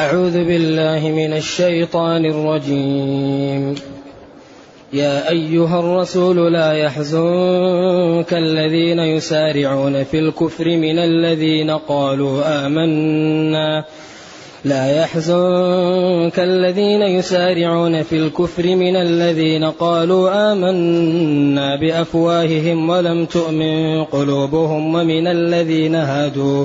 أعوذ بالله من الشيطان الرجيم. يا أيها الرسول لا يحزنك الذين يسارعون في الكفر من الذين قالوا آمنا. لا يحزنك الذين يسارعون في الكفر من الذين قالوا آمنا بأفواههم ولم تؤمن قلوبهم ومن الذين هادوا.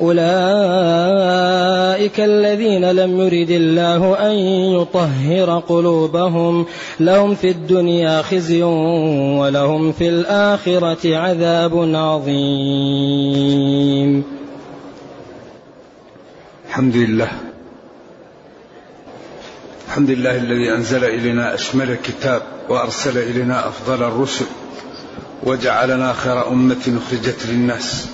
أولئك الذين لم يرد الله أن يطهر قلوبهم. لهم في الدنيا خزي ولهم في الآخرة عذاب عظيم. الحمد لله. الحمد لله الذي أنزل إلينا أشمل الكتاب وأرسل إلينا أفضل الرسل وجعلنا خير أمة أخرجت للناس.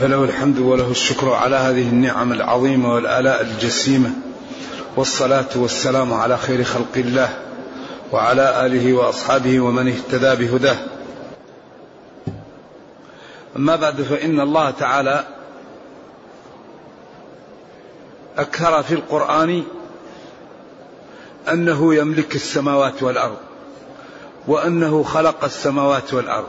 فله الحمد وله الشكر على هذه النعم العظيمة والآلاء الجسيمة. والصلاة والسلام على خير خلق الله وعلى آله وأصحابه ومن اهتدى بهداه. أما بعد فإن الله تعالى أكثر في القرآن أنه يملك السماوات والأرض وأنه خلق السماوات والأرض.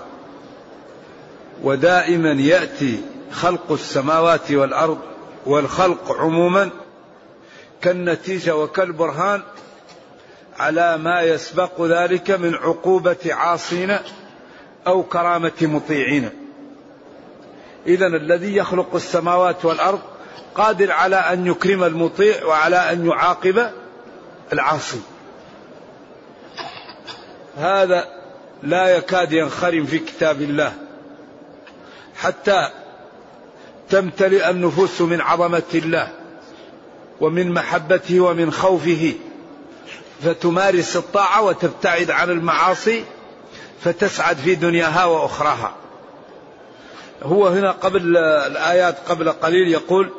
ودائما يأتي خلق السماوات والأرض والخلق عموما كالنتيجة وكالبرهان على ما يسبق ذلك من عقوبة عاصين أو كرامة مطيعين. اذا الذي يخلق السماوات والأرض قادر على أن يكرم المطيع وعلى أن يعاقب العاصي. هذا لا يكاد ينخرم في كتاب الله. حتى تمتلئ النفوس من عظمة الله ومن محبته ومن خوفه فتمارس الطاعة وتبتعد عن المعاصي فتسعد في دنياها وأخراها. هو هنا قبل الآيات قبل قليل يقول: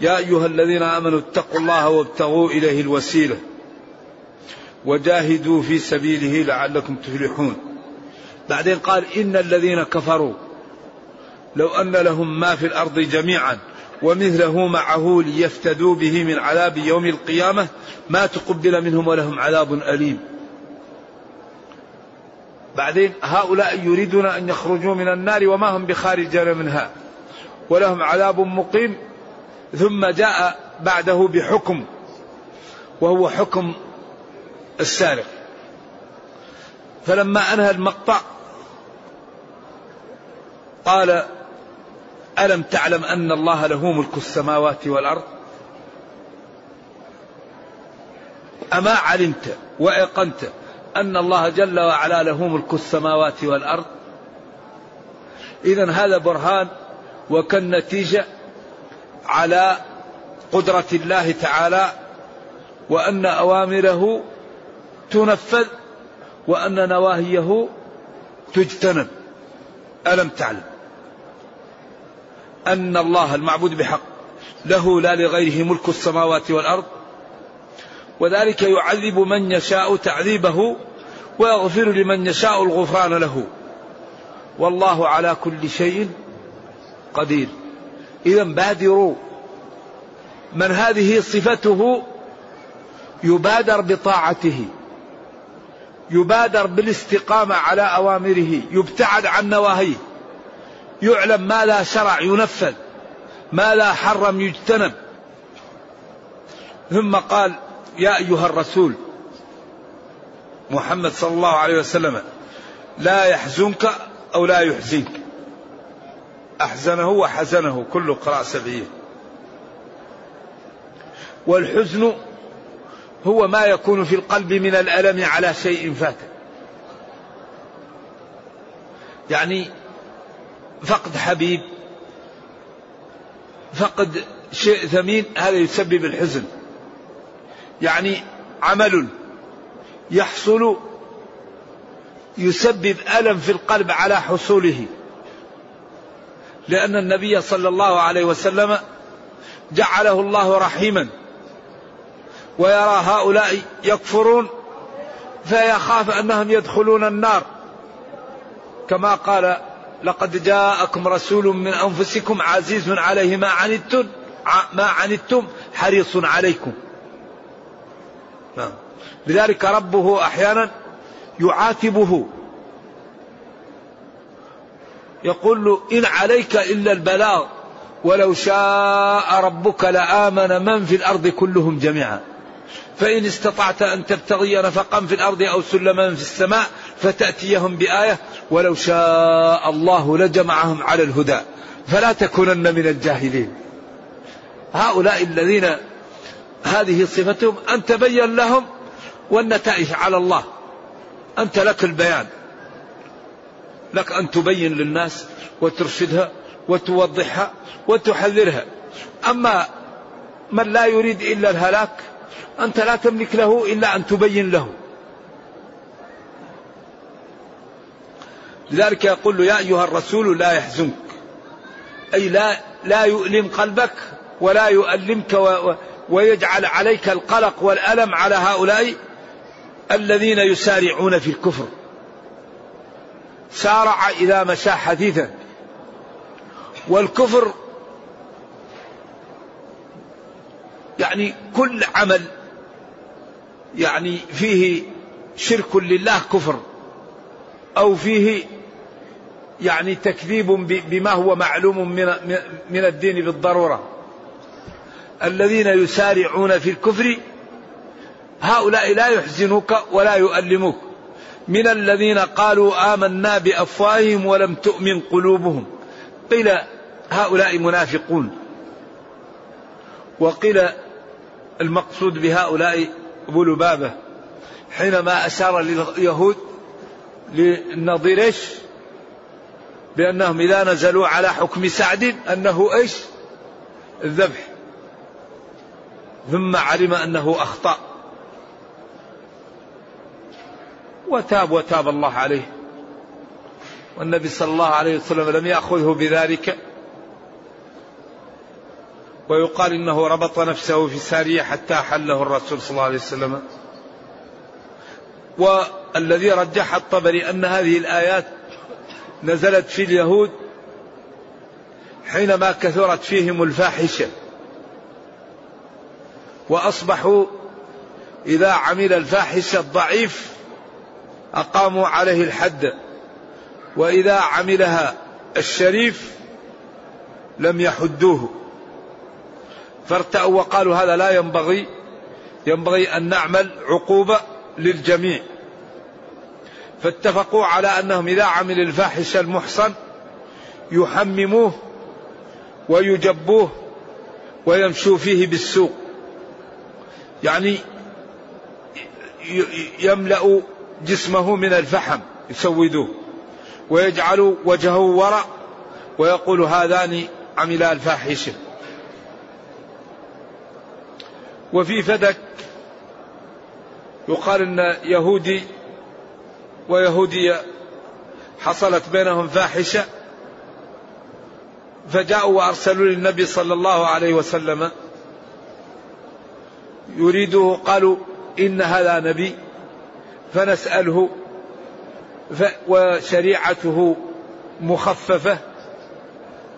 يا أيها الذين آمنوا اتقوا الله وابتغوا إليه الوسيلة وجاهدوا في سبيله لعلكم تفلحون. بعدين قال: إن الذين كفروا لو أن لهم ما في الأرض جميعا ومثله معه ليفتدوا به من عذاب يوم القيامة ما تقبل منهم ولهم عذاب أليم. بعدين هؤلاء يريدون أن يخرجوا من النار وما هم بخارجين منها ولهم عذاب مقيم. ثم جاء بعده بحكم وهو حكم السارق. فلما أنهى المقطع قال ألم تعلم أن الله له ملك السماوات والأرض؟ أما علمت وأيقنت أن الله جل وعلا له ملك السماوات والأرض؟ إذا هذا برهان وكالنتيجة على قدرة الله تعالى وأن أوامره تنفذ وأن نواهيه تجتنب. ألم تعلم؟ أن الله المعبود بحق له لا لغيره ملك السماوات والأرض وذلك يعذب من يشاء تعذيبه ويغفر لمن يشاء الغفران له. والله على كل شيء قدير. إذا بادروا من هذه صفته يبادر بطاعته يبادر بالاستقامة على أوامره يبتعد عن نواهيه. يعلم ما لا شرع ينفذ ما لا حرم يجتنب. ثم قال يا أيها الرسول محمد صلى الله عليه وسلم لا يحزنك أو لا يحزنك. أحزنه وحزنه كل قراء سبعية والحزن هو ما يكون في القلب من الألم على شيء فات. يعني فقد حبيب فقد شيء ثمين هذا يسبب الحزن. يعني عمل يحصل يسبب ألم في القلب على حصوله. لأن النبي صلى الله عليه وسلم جعله الله رحيما ويرى هؤلاء يكفرون فيخاف أنهم يدخلون النار. كما قال لقد جاءكم رسول من أنفسكم عزيز عليه ما عنتم ما عنتم حريص عليكم. نعم. لذلك ربه أحيانا يعاتبه. يقول له إن عليك إلا البلاغ ولو شاء ربك لآمن من في الأرض كلهم جميعا. فإن استطعت أن تبتغي نفقا في الأرض أو سلما في السماء فتأتيهم بآية ولو شاء الله لجمعهم على الهدى فلا تكونن من الجاهلين. هؤلاء الذين هذه صفتهم أن تبين لهم والنتائج على الله. أنت لك البيان. لك أن تبين للناس وترشدها وتوضحها وتحذرها. أما من لا يريد إلا الهلاك أنت لا تملك له إلا أن تبين له. لذلك يقول له يا أيها الرسول لا يحزنك. أي لا لا يؤلم قلبك ولا يؤلمك و ويجعل عليك القلق والألم على هؤلاء الذين يسارعون في الكفر. سارع إذا مشى حديثا. والكفر يعني كل عمل يعني فيه شرك لله كفر أو فيه يعني تكذيب بما هو معلوم من من الدين بالضرورة. الذين يسارعون في الكفر هؤلاء لا يحزنك ولا يؤلمك من الذين قالوا آمنا بأفواههم ولم تؤمن قلوبهم. قيل هؤلاء منافقون. وقيل المقصود بهؤلاء أبو لبابة حينما أشار لليهود للنظير بأنهم إذا نزلوا على حكم سعد أنه إيش؟ الذبح. ثم علم أنه أخطأ. وتاب وتاب الله عليه. والنبي صلى الله عليه وسلم لم يأخذه بذلك. ويقال إنه ربط نفسه في ساريه حتى حله الرسول صلى الله عليه وسلم. والذي رجح الطبري أن هذه الآيات نزلت في اليهود حينما كثرت فيهم الفاحشة وأصبحوا إذا عمل الفاحشة الضعيف أقاموا عليه الحد وإذا عملها الشريف لم يحدوه فارتأوا وقالوا هذا لا ينبغي ينبغي أن نعمل عقوبة للجميع. فاتفقوا على أنهم إذا عمل الفاحش المحصن يحمموه ويجبوه ويمشوا فيه بالسوق. يعني يملأ جسمه من الفحم يسودوه ويجعل وجهه وراء ويقول هذان عملا الفاحشة. وفي فدك يقال إن يهودي ويهودية حصلت بينهم فاحشة فجاءوا وأرسلوا للنبي صلى الله عليه وسلم يريده قالوا إن هذا نبي فنسأله وشريعته مخففة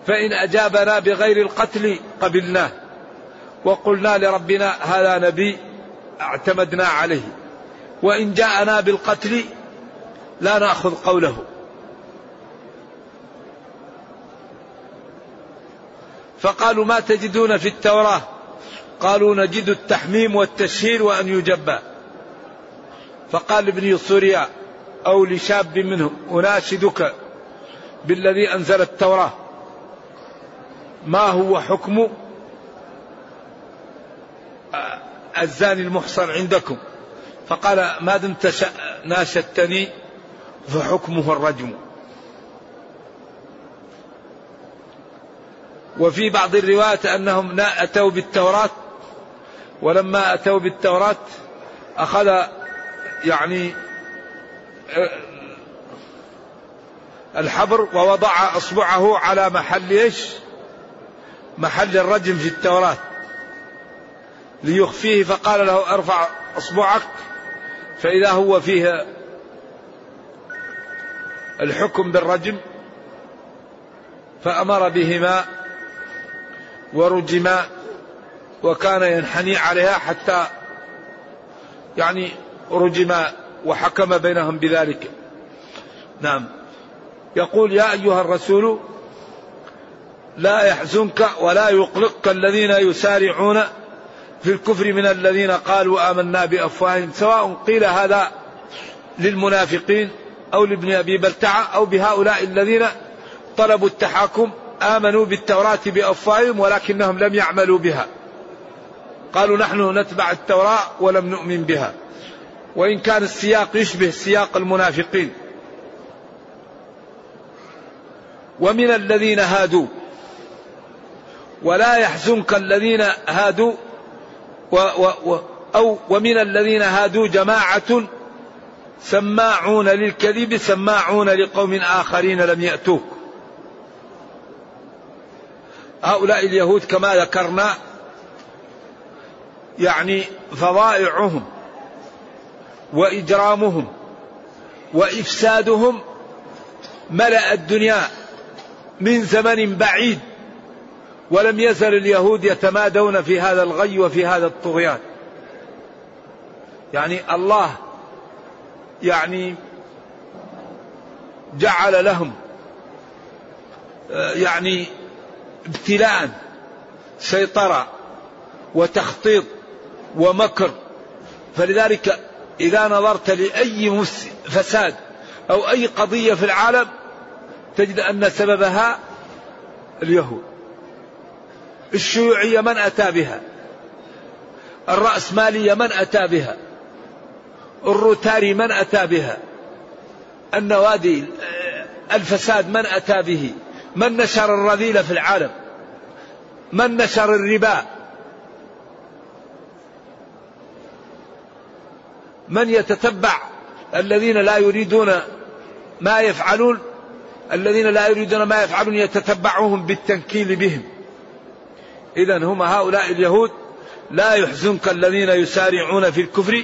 فإن أجابنا بغير القتل قبلناه وقلنا لربنا هذا نبي اعتمدنا عليه وإن جاءنا بالقتل لا نأخذ قوله. فقالوا ما تجدون في التوراة؟ قالوا نجد التحميم والتشهير وأن يجبى فقال ابن سوريا أو لشاب منهم أناشدك بالذي أنزل التوراة. ما هو حكم الزاني المحصن عندكم؟ فقال ما دمت ناشدتني فحكمه الرجم وفي بعض الروايات أنهم أتوا بالتوراة ولما أتوا بالتوراة أخذ يعني الحبر ووضع أصبعه على محل إيش؟ محل الرجم في التوراة ليخفيه فقال له ارفع أصبعك فإذا هو فيه الحكم بالرجم فأمر بهما ورجما وكان ينحني عليها حتى يعني رجم وحكم بينهم بذلك. نعم. يقول يا أيها الرسول لا يحزنك ولا يقلقك الذين يسارعون في الكفر من الذين قالوا آمنا بأفواههم سواء قيل هذا للمنافقين أو لابن أبي بلتعة أو بهؤلاء الذين طلبوا التحاكم آمنوا بالتوراة بأفواههم ولكنهم لم يعملوا بها. قالوا نحن نتبع التوراة ولم نؤمن بها. وإن كان السياق يشبه سياق المنافقين. ومن الذين هادوا. ولا يحزنك الذين هادوا. و و و أو ومن الذين هادوا جماعة سماعون للكذب سماعون لقوم آخرين لم يأتوك. هؤلاء اليهود كما ذكرنا يعني فظائعهم وإجرامهم وإفسادهم ملأ الدنيا من زمن بعيد ولم يزل اليهود يتمادون في هذا الغي وفي هذا الطغيان. يعني الله يعني جعل لهم يعني ابتلاء سيطرة وتخطيط ومكر. فلذلك إذا نظرت لأي فساد أو أي قضية في العالم تجد أن سببها اليهود. الشيوعية من أتى بها؟ الرأسمالية من أتى بها؟ الروتاري من أتى بها؟ النوادي الفساد من أتى به؟ من نشر الرذيلة في العالم؟ من نشر الربا؟ من يتتبع؟ الذين لا يريدون ما يفعلون الذين لا يريدون ما يفعلون يتتبعهم بالتنكيل بهم. إذا هم هؤلاء اليهود لا يحزنك الذين يسارعون في الكفر.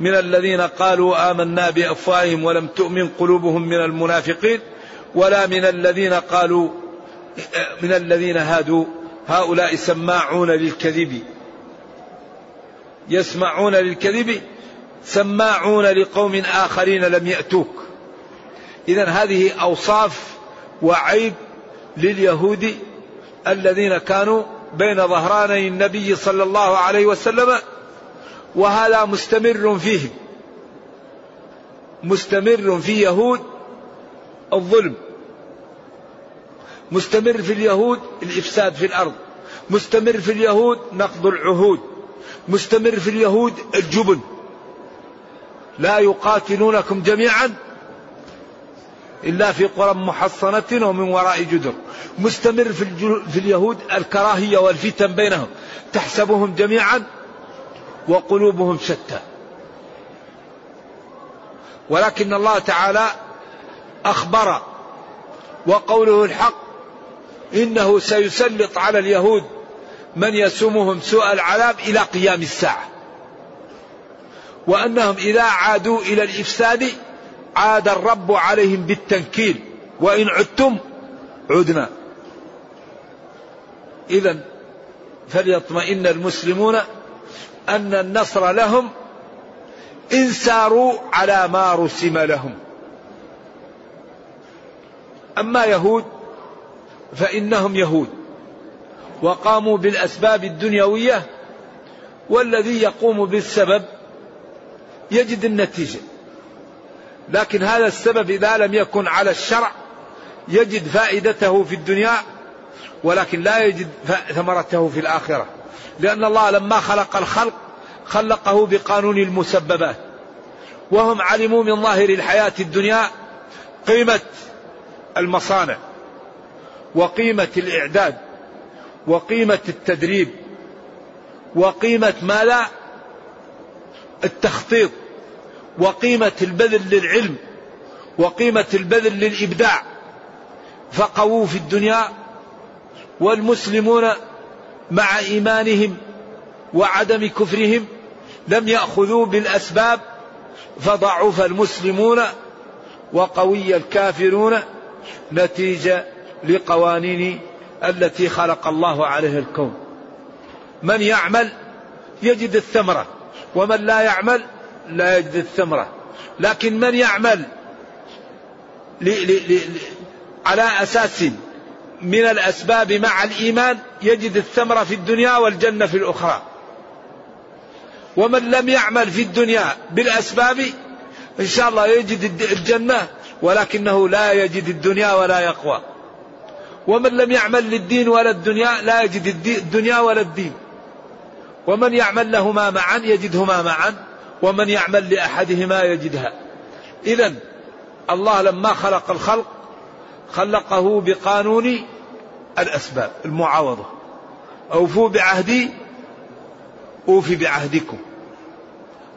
من الذين قالوا آمنا بأفواههم ولم تؤمن قلوبهم من المنافقين ولا من الذين قالوا من الذين هادوا هؤلاء سماعون للكذب. يسمعون للكذب سماعون لقوم آخرين لم يأتوك. إذا هذه أوصاف وعيب لليهود الذين كانوا بين ظهراني النبي صلى الله عليه وسلم وهذا مستمر فيهم مستمر في يهود الظلم. مستمر في اليهود الإفساد في الأرض. مستمر في اليهود نقض العهود. مستمر في اليهود الجبن. لا يقاتلونكم جميعا إلا في قرى محصنة ومن وراء جدر. مستمر في, في اليهود الكراهية والفتن بينهم. تحسبهم جميعا وقلوبهم شتى. ولكن الله تعالى أخبر وقوله الحق إنه سيسلط على اليهود من يسومهم سوء العذاب إلى قيام الساعة. وأنهم إذا عادوا إلى الإفساد عاد الرب عليهم بالتنكيل وإن عدتم عدنا. إذا فليطمئن المسلمون أن النصر لهم إن ساروا على ما رسم لهم. أما يهود فإنهم يهود وقاموا بالأسباب الدنيوية والذي يقوم بالسبب يجد النتيجة. لكن هذا السبب إذا لم يكن على الشرع يجد فائدته في الدنيا ولكن لا يجد ثمرته في الآخرة. لأن الله لما خلق الخلق خلقه بقانون المسببات. وهم علموا من ظاهر الحياة الدنيا قيمة المصانع وقيمة الإعداد وقيمة التدريب وقيمة ما لا التخطيط وقيمة البذل للعلم وقيمة البذل للإبداع. فقووا في الدنيا والمسلمون مع إيمانهم وعدم كفرهم لم يأخذوا بالأسباب فضعف المسلمون وقوي الكافرون نتيجة لقوانين التي خلق الله عليها الكون. من يعمل يجد الثمرة ومن لا يعمل لا يجد الثمرة. لكن من يعمل على أساس من الأسباب مع الإيمان يجد الثمرة في الدنيا والجنة في الأخرى. ومن لم يعمل في الدنيا بالأسباب إن شاء الله يجد الجنة ولكنه لا يجد الدنيا ولا يقوى. ومن لم يعمل للدين ولا الدنيا لا يجد الدنيا ولا الدين. ومن يعمل لهما معا يجدهما معا ومن يعمل لأحدهما يجدها. إذا الله لما خلق الخلق خلقه بقانون الأسباب المعاوضة. أوفوا بعهدي أوفي بعهدكم.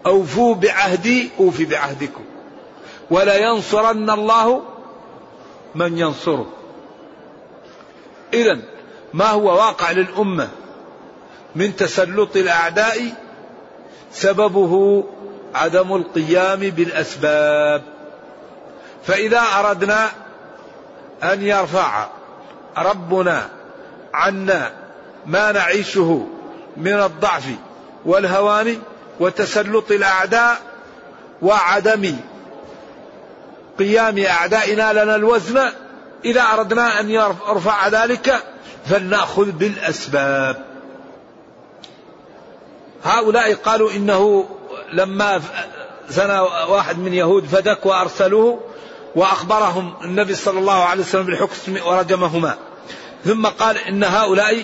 أوفوا بعهدي أوفي بعهدكم. ولا ينصرن الله من ينصره. إذا ما هو واقع للأمة؟ من تسلط الأعداء سببه عدم القيام بالأسباب. فإذا أردنا أن يرفع ربنا عنا ما نعيشه من الضعف والهوان وتسلط الأعداء وعدم قيام أعدائنا لنا الوزن. إذا أردنا أن يرفع ذلك فلنأخذ بالأسباب. هؤلاء قالوا إنه لما زنى واحد من يهود فدك وأرسلوه وأخبرهم النبي صلى الله عليه وسلم بالحكم ورجمهما. ثم قال إن هؤلاء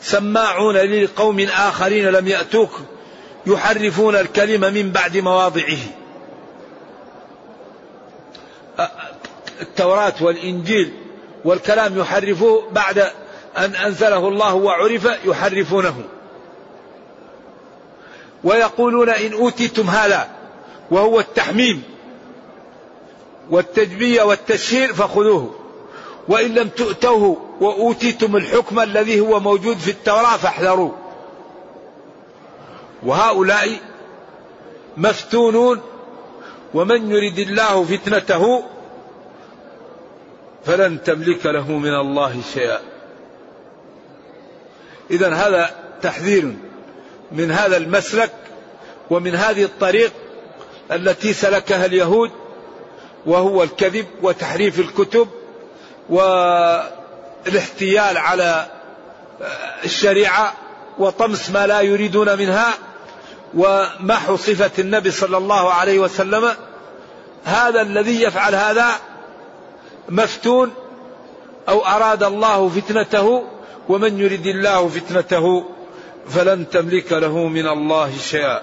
سماعون لقوم آخرين لم يأتوك يحرفون الكلمة من بعد مواضعه. التوراة والإنجيل والكلام يحرفوه بعد أن أنزله الله وعرف يحرفونه. ويقولون إن أوتيتم هذا وهو التحميم. والتجبية والتشهير فخذوه. وإن لم تؤتوه وأوتيتم الحكم الذي هو موجود في التوراة فاحذروه. وهؤلاء مفتونون ومن يرد الله فتنته فلن تملك له من الله شيئا. إذا هذا تحذير من هذا المسلك ومن هذه الطريق التي سلكها اليهود وهو الكذب وتحريف الكتب والاحتيال على الشريعة وطمس ما لا يريدون منها ومحو صفة النبي صلى الله عليه وسلم. هذا الذي يفعل هذا مفتون أو أراد الله فتنته ومن يرد الله فتنته فلن تملك له من الله شيئا.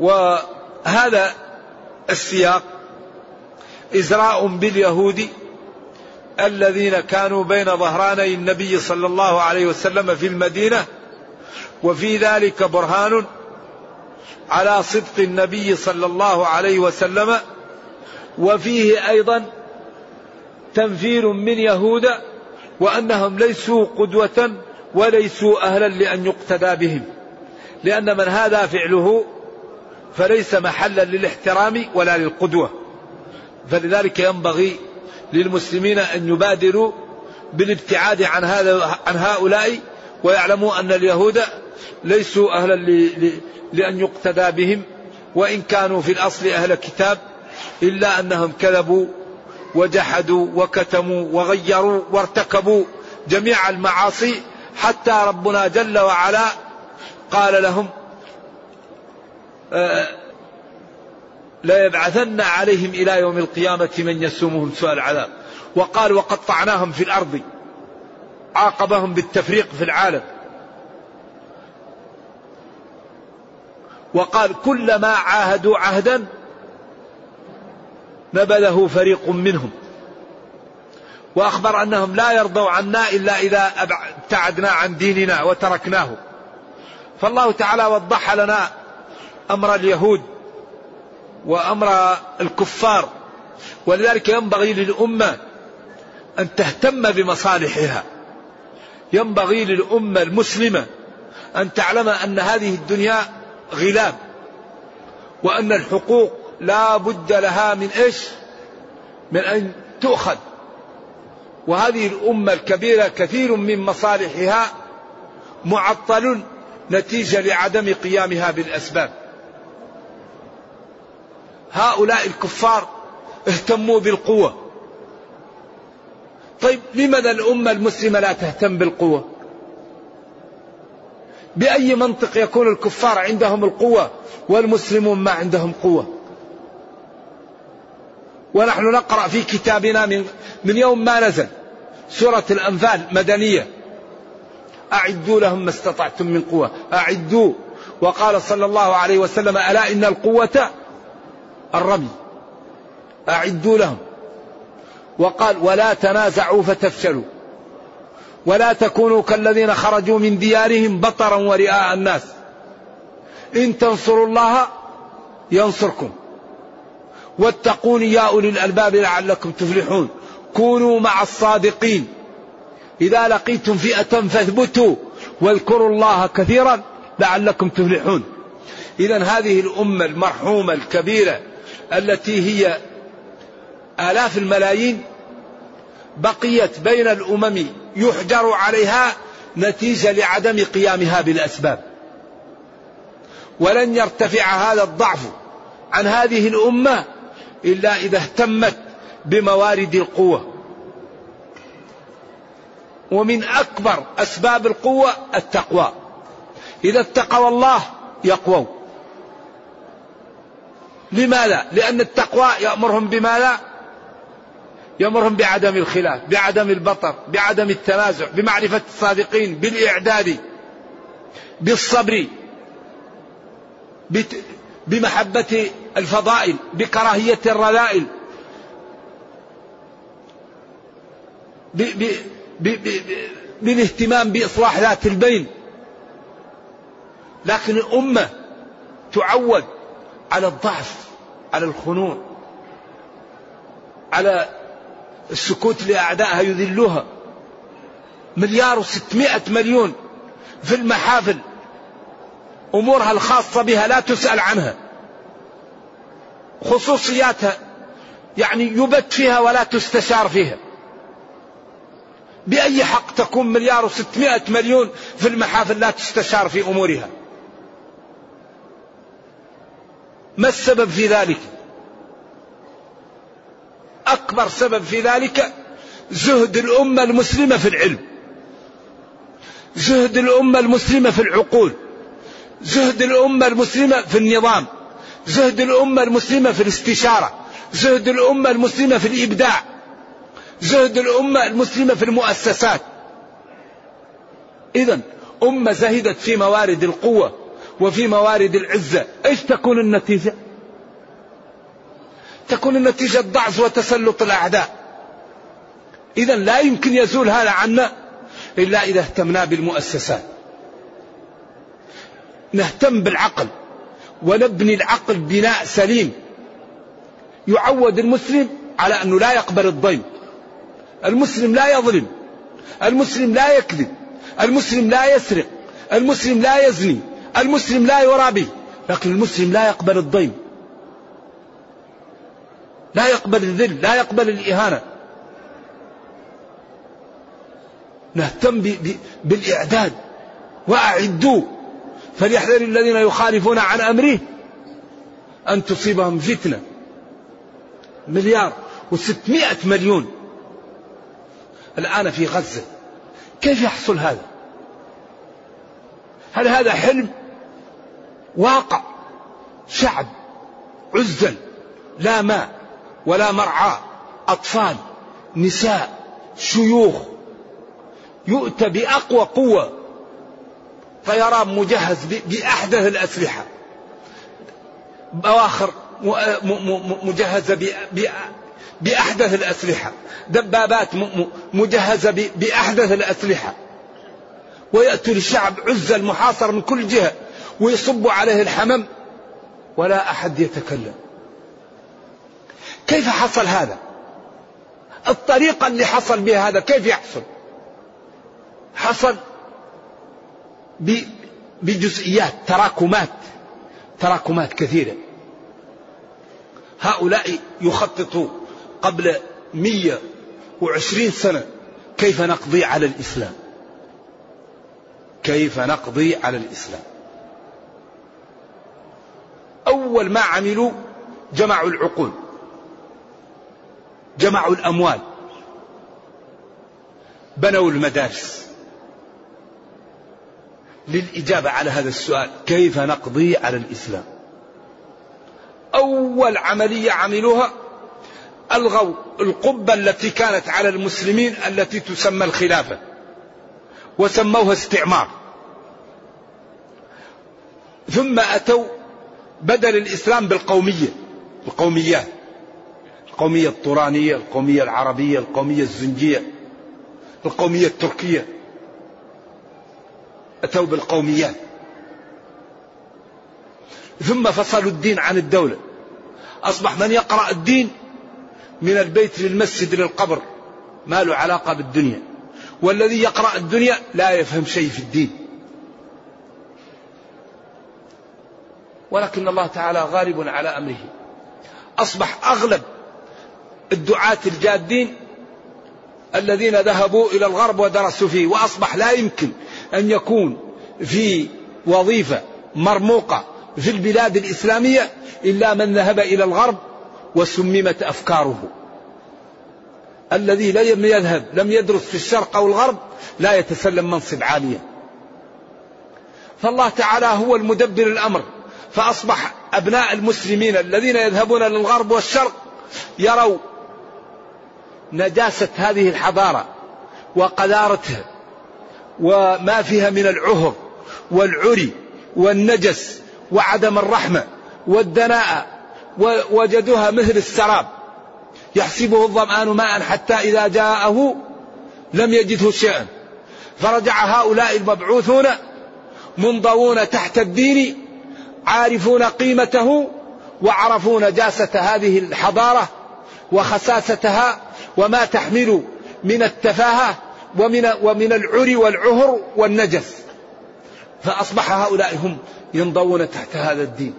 وهذا السياق إزراء باليهود الذين كانوا بين ظهراني النبي صلى الله عليه وسلم في المدينة وفي ذلك برهان على صدق النبي صلى الله عليه وسلم وفيه أيضا تنفير من يهود وأنهم ليسوا قدوة وليسوا أهلا لأن يقتدى بهم لأن من هذا فعله فليس محلا للاحترام ولا للقدوة. فلذلك ينبغي للمسلمين أن يبادروا بالابتعاد عن هذا عن هؤلاء ويعلموا أن اليهود ليسوا أهلا لأن يقتدى بهم وإن كانوا في الأصل أهل كتاب إلا أنهم كذبوا وجحدوا وكتموا وغيروا وارتكبوا جميع المعاصي حتى ربنا جل وعلا قال لهم آه، لا يبعثن عليهم إلى يوم القيامة من يسومهم سوء العذاب. وقال وقطعناهم في الأرض. عاقبهم بالتفريق في العالم. وقال كلما عاهدوا عهدا نبذه فريق منهم. وأخبر أنهم لا يرضوا عنا إلا إذا ابتعدنا عن ديننا وتركناه. فالله تعالى وضح لنا أمر اليهود وأمر الكفار. ولذلك ينبغي للأمة أن تهتم بمصالحها. ينبغي للأمة المسلمة أن تعلم أن هذه الدنيا غلاب وأن الحقوق لا بد لها من إيش؟ من أن تؤخذ. وهذه الأمة الكبيرة كثير من مصالحها معطل نتيجة لعدم قيامها بالأسباب. هؤلاء الكفار اهتموا بالقوة. طيب لماذا الأمة المسلمة لا تهتم بالقوة؟ بأي منطق يكون الكفار عندهم القوة والمسلمون ما عندهم قوة؟ ونحن نقرأ في كتابنا من, من يوم ما نزل سورة الأنفال مدنية. أعدوا لهم ما استطعتم من قوة. أعدوا. وقال صلى الله عليه وسلم ألا إن القوة الرمي. أعدوا لهم. وقال ولا تنازعوا فتفشلوا. ولا تكونوا كالذين خرجوا من ديارهم بطرا ورئاء الناس. إن تنصروا الله ينصركم. واتقون يا أولي الألباب لعلكم تفلحون. كونوا مع الصادقين. إذا لقيتم فئة فاثبتوا. واذكروا الله كثيرا لعلكم تفلحون. إذا هذه الأمة المرحومة الكبيرة التي هي آلاف الملايين بقيت بين الأمم يحجر عليها نتيجة لعدم قيامها بالأسباب. ولن يرتفع هذا الضعف عن هذه الأمة إلا إذا اهتمت بموارد القوة. ومن أكبر أسباب القوة التقوى. إذا اتقوا الله يقووا لماذا؟ لأن التقوى يأمرهم بماذا؟ يأمرهم بعدم الخلاف بعدم البطر بعدم التنازع بمعرفة الصادقين بالإعداد بالصبر بمحبة الفضائل بكراهية الرذائل بالاهتمام بإصلاح ذات البين لكن الأمة تعود على الضعف على الخنوع على السكوت لأعدائها يذلوها. مليار وستمائة مليون في المحافل. أمورها الخاصة بها لا تسأل عنها. خصوصياتها يعني يبت فيها ولا تستشار فيها. بأي حق تكون مليار وستمائة مليون في المحافل لا تستشار في أمورها؟ ما السبب في ذلك؟ أكبر سبب في ذلك زهد الأمة المسلمة في العلم. زهد الأمة المسلمة في العقول. زهد الأمة المسلمة في النظام. زهد الأمة المسلمة في الاستشارة. زهد الأمة المسلمة في الإبداع. زهد الأمة المسلمة في المؤسسات. إذا أمة زهدت في موارد القوة. وفي موارد العزة. إيش تكون النتيجة؟ تكون النتيجة ضعف وتسلط الأعداء. إذا لا يمكن يزول هذا عنا إلا إذا اهتمنا بالمؤسسات. نهتم بالعقل ونبني العقل بناء سليم. يعود المسلم على أنه لا يقبل الضيم. المسلم لا يظلم. المسلم لا يكذب. المسلم لا يسرق. المسلم لا يزني. المسلم لا يرابي لكن المسلم لا يقبل الضيم. لا يقبل الذل لا يقبل الإهانة. نهتم بالإعداد. وأعدوا. فليحذر الذين يخالفون عن أمره أن تصيبهم فتنة. مليار وستمائة مليون. الآن في غزة. كيف يحصل هذا؟ هل هذا حلم؟ واقع شعب عزل لا ماء ولا مرعى أطفال نساء شيوخ يؤتى بأقوى قوة طيران مجهز بأحدث الأسلحة. بواخر مجهزة بأحدث الأسلحة. دبابات مجهزة بأحدث الأسلحة. ويأتي الشعب عزة المحاصر من كل جهة. ويصب عليه الحمم ولا أحد يتكلم. كيف حصل هذا؟ الطريقة اللي حصل بها هذا كيف يحصل؟ حصل بجزئيات تراكمات تراكمات كثيرة. هؤلاء يخططوا قبل مية وعشرين سنة كيف نقضي على الإسلام. كيف نقضي على الإسلام. أول ما عملوا جمعوا العقول جمعوا الأموال بنوا المدارس. للإجابة على هذا السؤال كيف نقضي على الإسلام؟ أول عملية عملوها ألغوا القبة التي كانت على المسلمين التي تسمى الخلافة وسموها استعمار. ثم أتوا بدل الإسلام بالقومية القوميات القومية الطورانية القومية العربية القومية الزنجية القومية التركية. أتوا بالقوميات. ثم فصلوا الدين عن الدولة. أصبح من يقرأ الدين من البيت للمسجد للقبر ما له علاقة بالدنيا. والذي يقرأ الدنيا لا يفهم شيء في الدين. ولكن الله تعالى غالب على أمره. أصبح أغلب الدعاة الجادين الذين ذهبوا إلى الغرب ودرسوا فيه وأصبح لا يمكن أن يكون في وظيفة مرموقة في البلاد الإسلامية إلا من ذهب إلى الغرب وسممت أفكاره. الذي لم يذهب لم يدرس في الشرق أو الغرب لا يتسلم منصب عاليا. فالله تعالى هو المدبر الأمر. فأصبح أبناء المسلمين الذين يذهبون للغرب والشرق يروا نجاسة هذه الحضارة وقذارتها وما فيها من العهر والعري والنجس وعدم الرحمة والدناءة ووجدوها مثل السراب يحسبه الظمآن ماء حتى إذا جاءه لم يجده شيئا فرجع هؤلاء المبعوثون منضوون تحت الدين عارفون قيمته وعرفوا نجاسة هذه الحضارة وخساستها وما تحمل من التفاهة ومن ومن العري والعهر والنجس. فأصبح هؤلاء هم ينضوون تحت هذا الدين.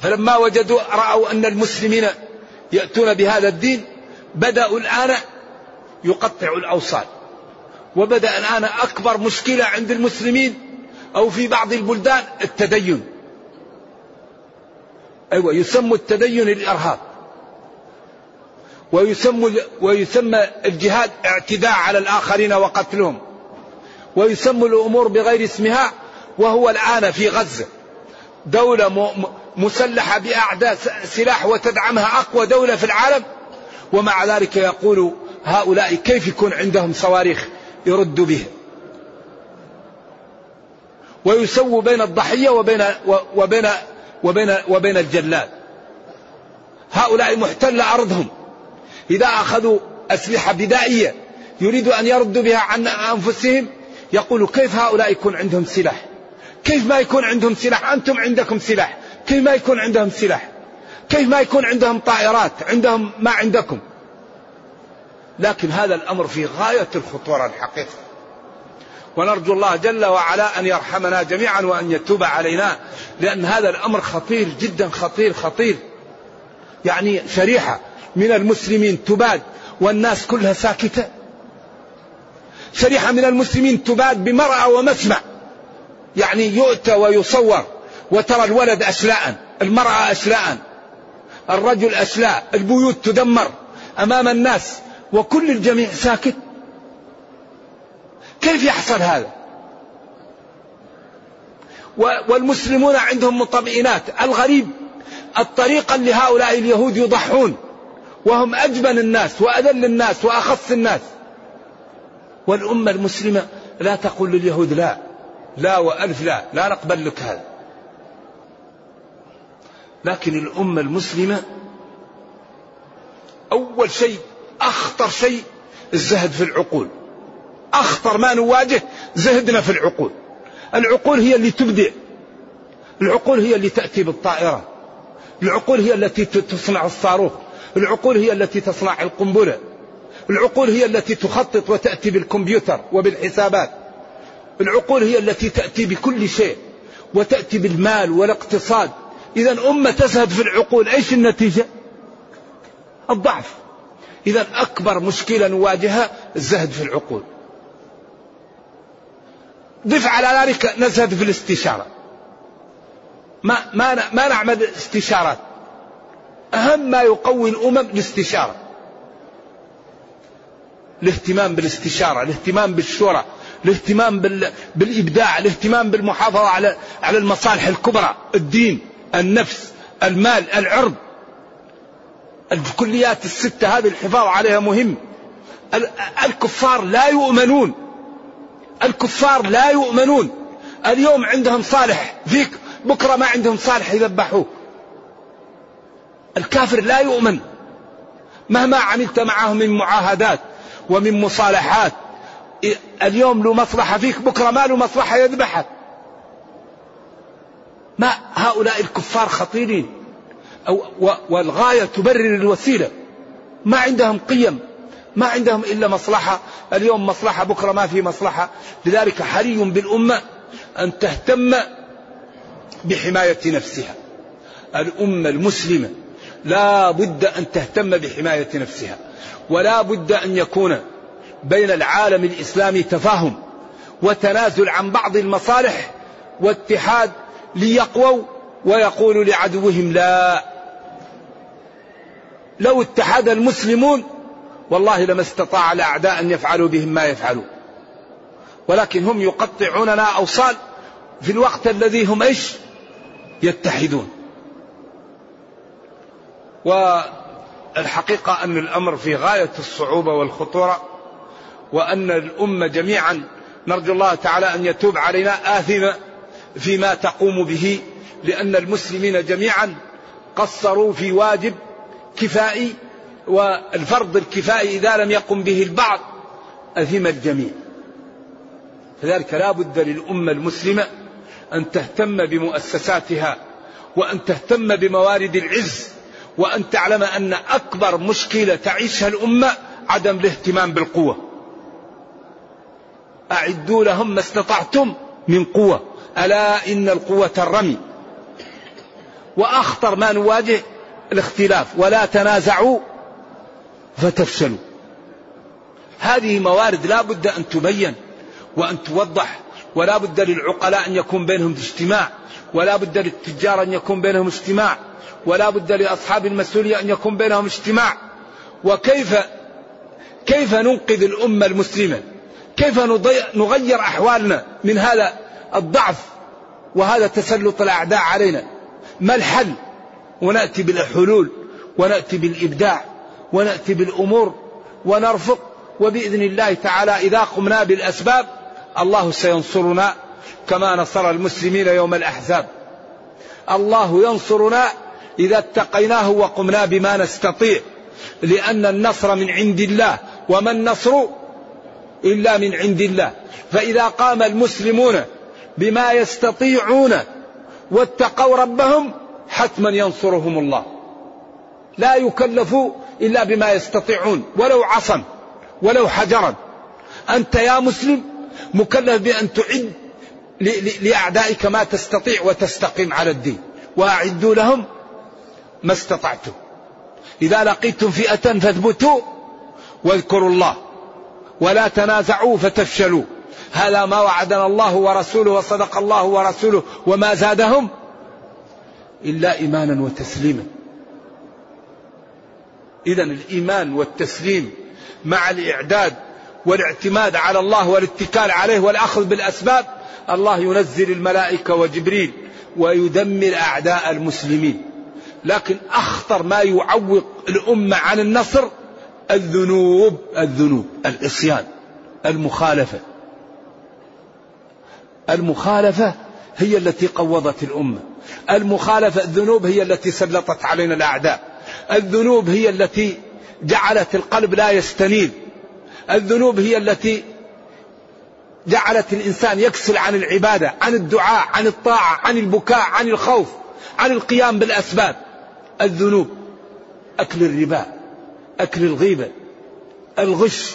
فلما وجدوا رأوا أن المسلمين يأتون بهذا الدين بدأوا الآن يقطعوا الأوصال. وبدأ الآن أكبر مشكلة عند المسلمين أو في بعض البلدان التدين. أيوة يسمى التدين الإرهاب ويسمى ويسمى الجهاد اعتداء على الآخرين وقتلهم. ويسمى الأمور بغير اسمها وهو الآن في غزة. دولة مسلحة بأعداء سلاح وتدعمها أقوى دولة في العالم. ومع ذلك يقول هؤلاء كيف يكون عندهم صواريخ يردوا بها ويسووا بين الضحية وبين وبين وبين وبين الجلاد هؤلاء محتل أرضهم إذا أخذوا أسلحة بدائية يريدوا أن يردوا بها عن أنفسهم يقول كيف هؤلاء يكون عندهم سلاح؟ كيف ما يكون عندهم سلاح؟ أنتم عندكم سلاح. كيف ما يكون عندهم سلاح؟ كيف ما يكون عندهم طائرات؟ عندهم ما عندكم. لكن هذا الأمر في غاية الخطورة الحقيقة. ونرجو الله جل وعلا أن يرحمنا جميعا وأن يتوب علينا لأن هذا الأمر خطير جدا خطير خطير. يعني شريحة من المسلمين تباد والناس كلها ساكتة. شريحة من المسلمين تباد بمرأى ومسمع. يعني يؤتى ويصور وترى الولد أشلاء المرأة أشلاء الرجل أشلاء البيوت تدمر أمام الناس وكل الجميع ساكت. كيف يحصل هذا؟ والمسلمون عندهم مطمئنات. الغريب الطريقة اللي هؤلاء اليهود يضحون. وهم أجبن الناس وأذل الناس وأخص الناس. والأمة المسلمة لا تقول لليهود لا. لا وألف لا. لا نقبل لك هذا. لكن الأمة المسلمة أول شيء أخطر شيء الزهد في العقول. أخطر ما نواجه زهدنا في العقول. العقول هي اللي تبدع. العقول هي اللي تأتي بالطائرة. العقول هي التي تصنع الصاروخ. العقول هي التي تصنع القنبلة. العقول هي التي تخطط وتأتي بالكمبيوتر وبالحسابات. العقول هي التي تأتي بكل شيء وتأتي بالمال والاقتصاد. إذا أمة تزهد في العقول إيش النتيجة؟ الضعف. إذا أكبر مشكلة نواجهها الزهد في العقول. ضف على ذلك نزهد في الاستشارة. ما ما ما نعمل استشارات. أهم ما يقوي الأمم الاستشارة. الاهتمام بالاستشارة الاهتمام بالشورى الاهتمام بال... بالإبداع الاهتمام بالمحافظة على على المصالح الكبرى الدين النفس المال العرض. الكليات الستة هذه الحفاظ عليها مهم. الكفار لا يؤمنون. الكفار لا يؤمنون. اليوم عندهم صالح فيك بكرة ما عندهم صالح يذبحوه. الكافر لا يؤمن. مهما عملت معه من معاهدات ومن مصالحات اليوم له مصلحة فيك بكرة ما له مصلحة يذبحك ما هؤلاء الكفار خطيرين. أو والغاية تبرر الوسيلة. ما عندهم قيم. ما عندهم إلا مصلحة. اليوم مصلحة بكرة ما في مصلحة. لذلك حري بالأمة أن تهتم بحماية نفسها. الأمة المسلمة لا بد أن تهتم بحماية نفسها ولا بد أن يكون بين العالم الإسلامي تفاهم وتنازل عن بعض المصالح واتحاد ليقووا ويقولوا لعدوهم لا. لو اتحد المسلمون والله لما استطاع الأعداء أن يفعلوا بهم ما يفعلون ولكن هم يقطعوننا أوصال في الوقت الذي هم إيش؟ يتحدون. والحقيقة أن الأمر في غاية الصعوبة والخطورة وأن الأمة جميعا نرجو الله تعالى أن يتوب علينا آثمة فيما تقوم به لأن المسلمين جميعا قصروا في واجب كفائي والفرض الكفائي إذا لم يقم به البعض أثم الجميع. فذلك لا بد للأمة المسلمة أن تهتم بمؤسساتها وأن تهتم بموارد العز وأن تعلم أن أكبر مشكلة تعيشها الأمة عدم الاهتمام بالقوة. أعدوا لهم ما استطعتم من قوة. ألا إن القوة الرمي. وأخطر ما نواجه الاختلاف. ولا تنازعوا فتفشلوا هذه موارد لا بد أن تبين وأن توضح ولا بد للعقلاء أن يكون بينهم اجتماع ولا بد للتجار أن يكون بينهم اجتماع ولا بد لأصحاب المسؤولية أن يكون بينهم اجتماع. وكيف كيف ننقذ الأمة المسلمة؟ كيف نغير أحوالنا من هذا الضعف وهذا تسلط الأعداء علينا؟ ما الحل؟ ونأتي بالحلول ونأتي بالإبداع. ونأتي بالأمور ونرفق وبإذن الله تعالى إذا قمنا بالأسباب الله سينصرنا كما نصر المسلمين يوم الأحزاب. الله ينصرنا إذا اتقيناه وقمنا بما نستطيع لأن النصر من عند الله وما النصر إلا من عند الله. فإذا قام المسلمون بما يستطيعون واتقوا ربهم حتما ينصرهم الله. لا يكلفوا إلا بما يستطيعون ولو عصا ولو حجرا. أنت يا مسلم مكلف بأن تعد لأعدائك ما تستطيع وتستقيم على الدين وأعدوا لهم ما استطعتم. إذا لقيتم فئة فاثبتوا واذكروا الله ولا تنازعوا فتفشلوا. هذا ما وعدنا الله ورسوله وصدق الله ورسوله وما زادهم إلا إيمانا وتسليما. إذا الإيمان والتسليم مع الإعداد والاعتماد على الله والاتكال عليه والأخذ بالأسباب الله ينزل الملائكة وجبريل ويدمر أعداء المسلمين. لكن أخطر ما يعوق الأمة عن النصر الذنوب الذنوب العصيان المخالفة. المخالفة هي التي قوضت الأمة. المخالفة الذنوب هي التي سلطت علينا الأعداء. الذنوب هي التي جعلت القلب لا يستنير الذنوب هي التي جعلت الإنسان يكسل عن العبادة عن الدعاء عن الطاعة عن البكاء عن الخوف عن القيام بالأسباب. الذنوب أكل الربا أكل الغيبة الغش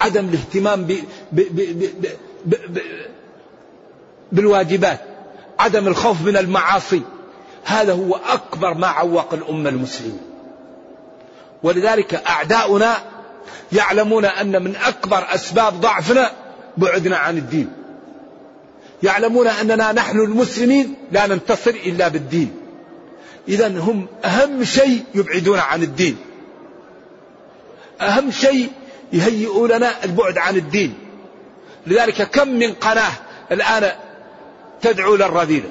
عدم الاهتمام ب ب ب ب ب ب بالواجبات عدم الخوف من المعاصي. هذا هو أكبر ما عوق الأمة المسلمة ولذلك أعداؤنا يعلمون أن من أكبر أسباب ضعفنا بعدنا عن الدين. يعلمون أننا نحن المسلمين لا ننتصر إلا بالدين. إذا هم أهم شيء يبعدون عن الدين. أهم شيء يهيئوا لنا البعد عن الدين. لذلك كم من قناة الآن تدعو للرذيلة.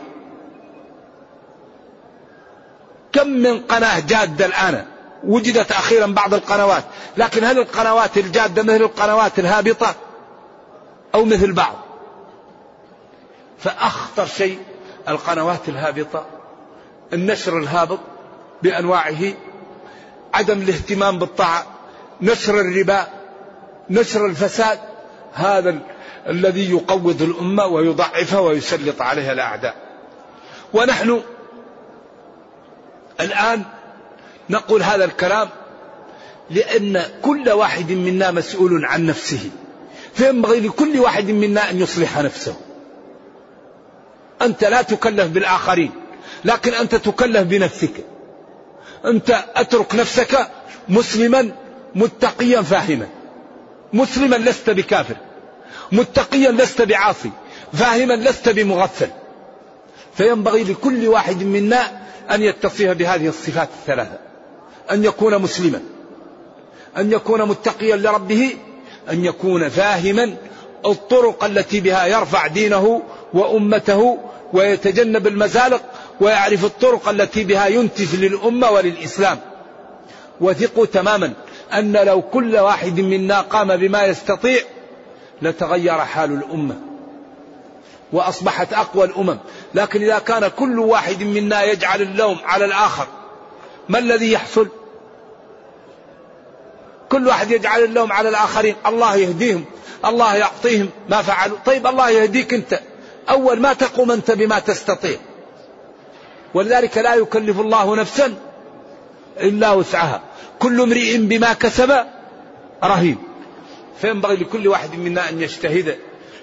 كم من قناة جادة الآن؟ وجدت أخيرا بعض القنوات. لكن هل القنوات الجادة مثل القنوات الهابطة؟ أو مثل بعض. فأخطر شيء القنوات الهابطة النشر الهابط بأنواعه عدم الاهتمام بالطاعة نشر الربا نشر الفساد. هذا الذي يقوض الأمة ويضعفها ويسلط عليها الأعداء. ونحن الآن نقول هذا الكلام لأن كل واحد منا مسؤول عن نفسه. فينبغي لكل واحد منا أن يصلح نفسه؟ أنت لا تكلف بالآخرين لكن أنت تكلف بنفسك. أنت أترك نفسك مسلما متقيا فاهما. مسلما لست بكافر. متقيا لست بعاصي. فاهما لست بمغفل. فينبغي لكل واحد منا أن يتصف بهذه الصفات الثلاثة. أن يكون مسلما. أن يكون متقيا لربه. أن يكون فاهما الطرق التي بها يرفع دينه وأمته ويتجنب المزالق ويعرف الطرق التي بها ينتج للأمة وللإسلام. وثقوا تماما أن لو كل واحد منا قام بما يستطيع لتغير حال الأمة. وأصبحت أقوى الأمم. لكن إذا كان كل واحد منا يجعل اللوم على الآخر ما الذي يحصل؟ كل واحد يجعل اللوم على الآخرين الله يهديهم الله يعطيهم ما فعلوا. طيب الله يهديك أنت. أول ما تقوم أنت بما تستطيع. ولذلك لا يكلف الله نفسا إلا وسعها. كل امرئ بما كسب رهين فينبغي لكل واحد منا أن يجتهد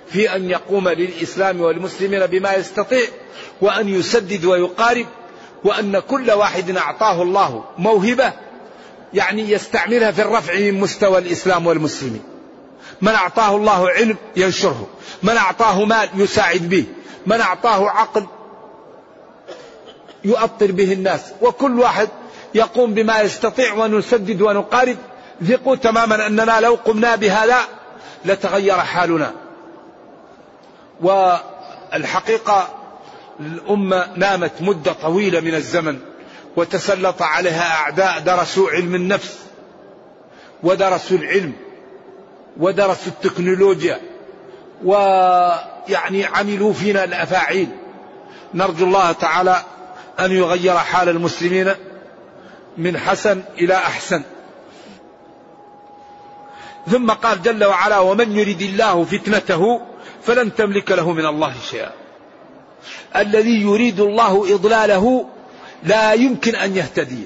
في أن يقوم للإسلام والمسلمين بما يستطيع وأن يسدد ويقارب وأن كل واحد أعطاه الله موهبة يعني يستعملها في الرفع من مستوى الإسلام والمسلمين. من أعطاه الله علم ينشره من أعطاه مال يساعد به من أعطاه عقل يؤطر به الناس. وكل واحد يقوم بما يستطيع ونسدد ونقارب. ثقوا تماما أننا لو قمنا بهذا لتغير حالنا. والحقيقة الأمة نامت مدة طويلة من الزمن وتسلط عليها أعداء درسوا علم النفس ودرسوا العلم ودرسوا التكنولوجيا ويعني عملوا فينا الأفاعيل. نرجو الله تعالى أن يغير حال المسلمين من حسن إلى أحسن. ثم قال جل وعلا ومن يرد الله فتنته فلن تملك له من الله شيئا. الذي يريد الله إضلاله لا يمكن أن يهتدي.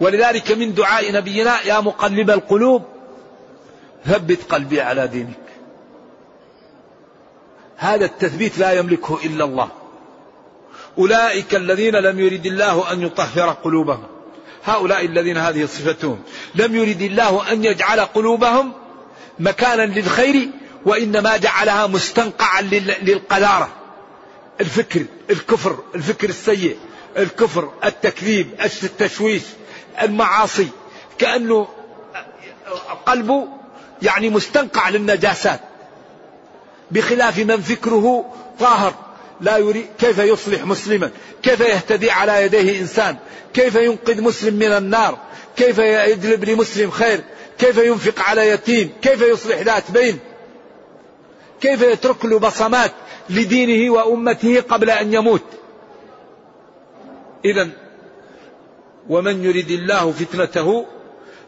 ولذلك من دعاء نبينا يا مقلب القلوب ثبت قلبي على دينك. هذا التثبيت لا يملكه إلا الله. أولئك الذين لم يرد الله أن يطهر قلوبهم. هؤلاء الذين هذه صفتهم. لم يرد الله أن يجعل قلوبهم مكانا للخير وإنما جعلها مستنقعا للقذارة الفكر الكفر الفكر السيء الكفر التكذيب التشويش المعاصي. كأنه قلبه يعني مستنقع للنجاسات. بخلاف من فكره طاهر. لا يريد كيف يصلح مسلما؟ كيف يهتدي على يديه إنسان؟ كيف ينقذ مسلم من النار؟ كيف يجلب لمسلم خير؟ كيف ينفق على يتيم؟ كيف يصلح ذات بين؟ كيف يترك له بصمات لدينه وأمته قبل أن يموت؟ إذا ومن يرد الله فتنته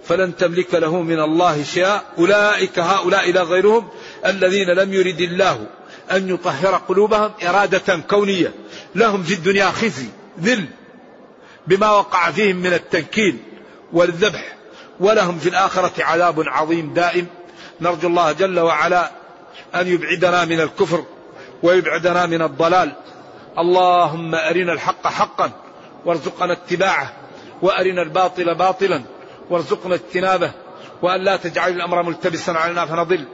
فلن تملك له من الله شيئا. أولئك هؤلاء إلى غيرهم الذين لم يرد الله أن يطهر قلوبهم إرادة كونية. لهم في الدنيا خزي ذل بما وقع فيهم من التنكيل والذبح. ولهم في الآخرة عذاب عظيم دائم. نرجو الله جل وعلا أن يبعدنا من الكفر ويبعدنا من الضلال اللهم أرنا الحق حقا وارزقنا اتباعه وأرنا الباطل باطلا وارزقنا اجتنابه وأن لا تجعل الأمر ملتبسا علينا فنضل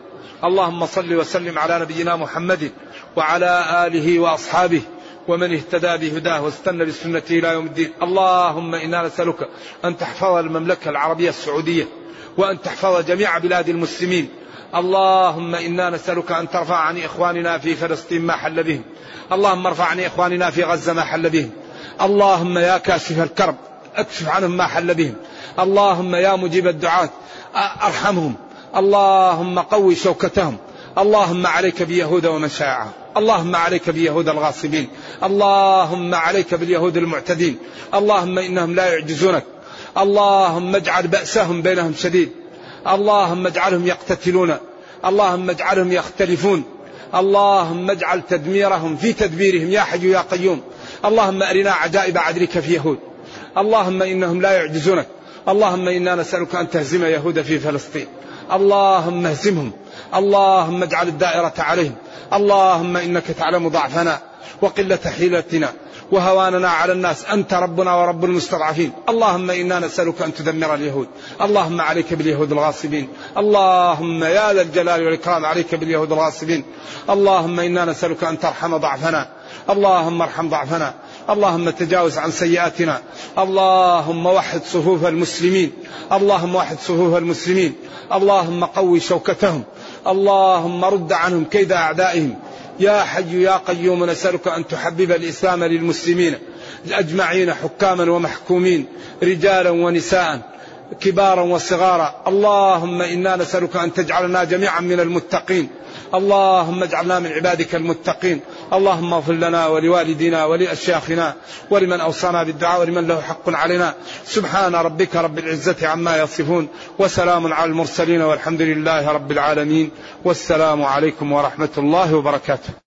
اللهم صل وسلم على نبينا محمد وعلى آله وأصحابه ومن اهتدى بهداه واستنى بسنته إلى يوم الدين، اللهم إنا نسألك أن تحفظ المملكة العربية السعودية وأن تحفظ جميع بلاد المسلمين. اللهم إنا نسألك أن ترفع عن إخواننا في فلسطين ما حل بهم. اللهم ارفع عن إخواننا في غزة ما حل بهم. اللهم يا كاشف الكرب اكشف عنهم ما حل بهم. اللهم يا مجيب الدعاة أرحمهم. اللهم قوي شوكتهم. اللهم عليك بيهود ومن شاعهم. اللهم عليك بيهود الغاصبين اللهم عليك باليهود المعتدين اللهم إنهم لا يعجزونك اللهم اجعل بأسهم بينهم شديد اللهم اجعلهم يقتتلون. اللهم اجعلهم يختلفون. اللهم اجعل تدميرهم في تدبيرهم يا حي يا قيوم. اللهم أرنا عجائب عدلك في يهود. اللهم إنهم لا يعجزونك. اللهم إنا نسألك أن تهزم يهود في فلسطين. اللهم اهزمهم. اللهم اجعل الدائرة عليهم. اللهم إنك تعلم ضعفنا. وقلة حيلتنا وهواننا على الناس. أنت ربنا ورب المستضعفين. اللهم إنا نسألك أن تدمر اليهود. اللهم عليك باليهود الغاصبين. اللهم يا ذا الجلال والإكرام عليك باليهود الغاصبين. اللهم إنا نسألك أن ترحم ضعفنا. اللهم ارحم ضعفنا. اللهم تجاوز عن سيئاتنا. اللهم وحد صفوف المسلمين. اللهم وحد صفوف المسلمين. اللهم قوي شوكتهم. اللهم رد عنهم كيد أعدائهم. يا حي يا قيوم نسألك أن تحبب الإسلام للمسلمين أجمعين حكاما ومحكومين رجالا ونساء كبارا وصغارا. اللهم إنا نسألك أن تجعلنا جميعا من المتقين. اللهم اجعلنا من عبادك المتقين. اللهم اغفر لنا ولوالدينا ولأشياخنا ولمن أوصانا بالدعاء ولمن له حق علينا. سبحان ربك رب العزة عما يصفون وسلام على المرسلين والحمد لله رب العالمين. والسلام عليكم ورحمة الله وبركاته.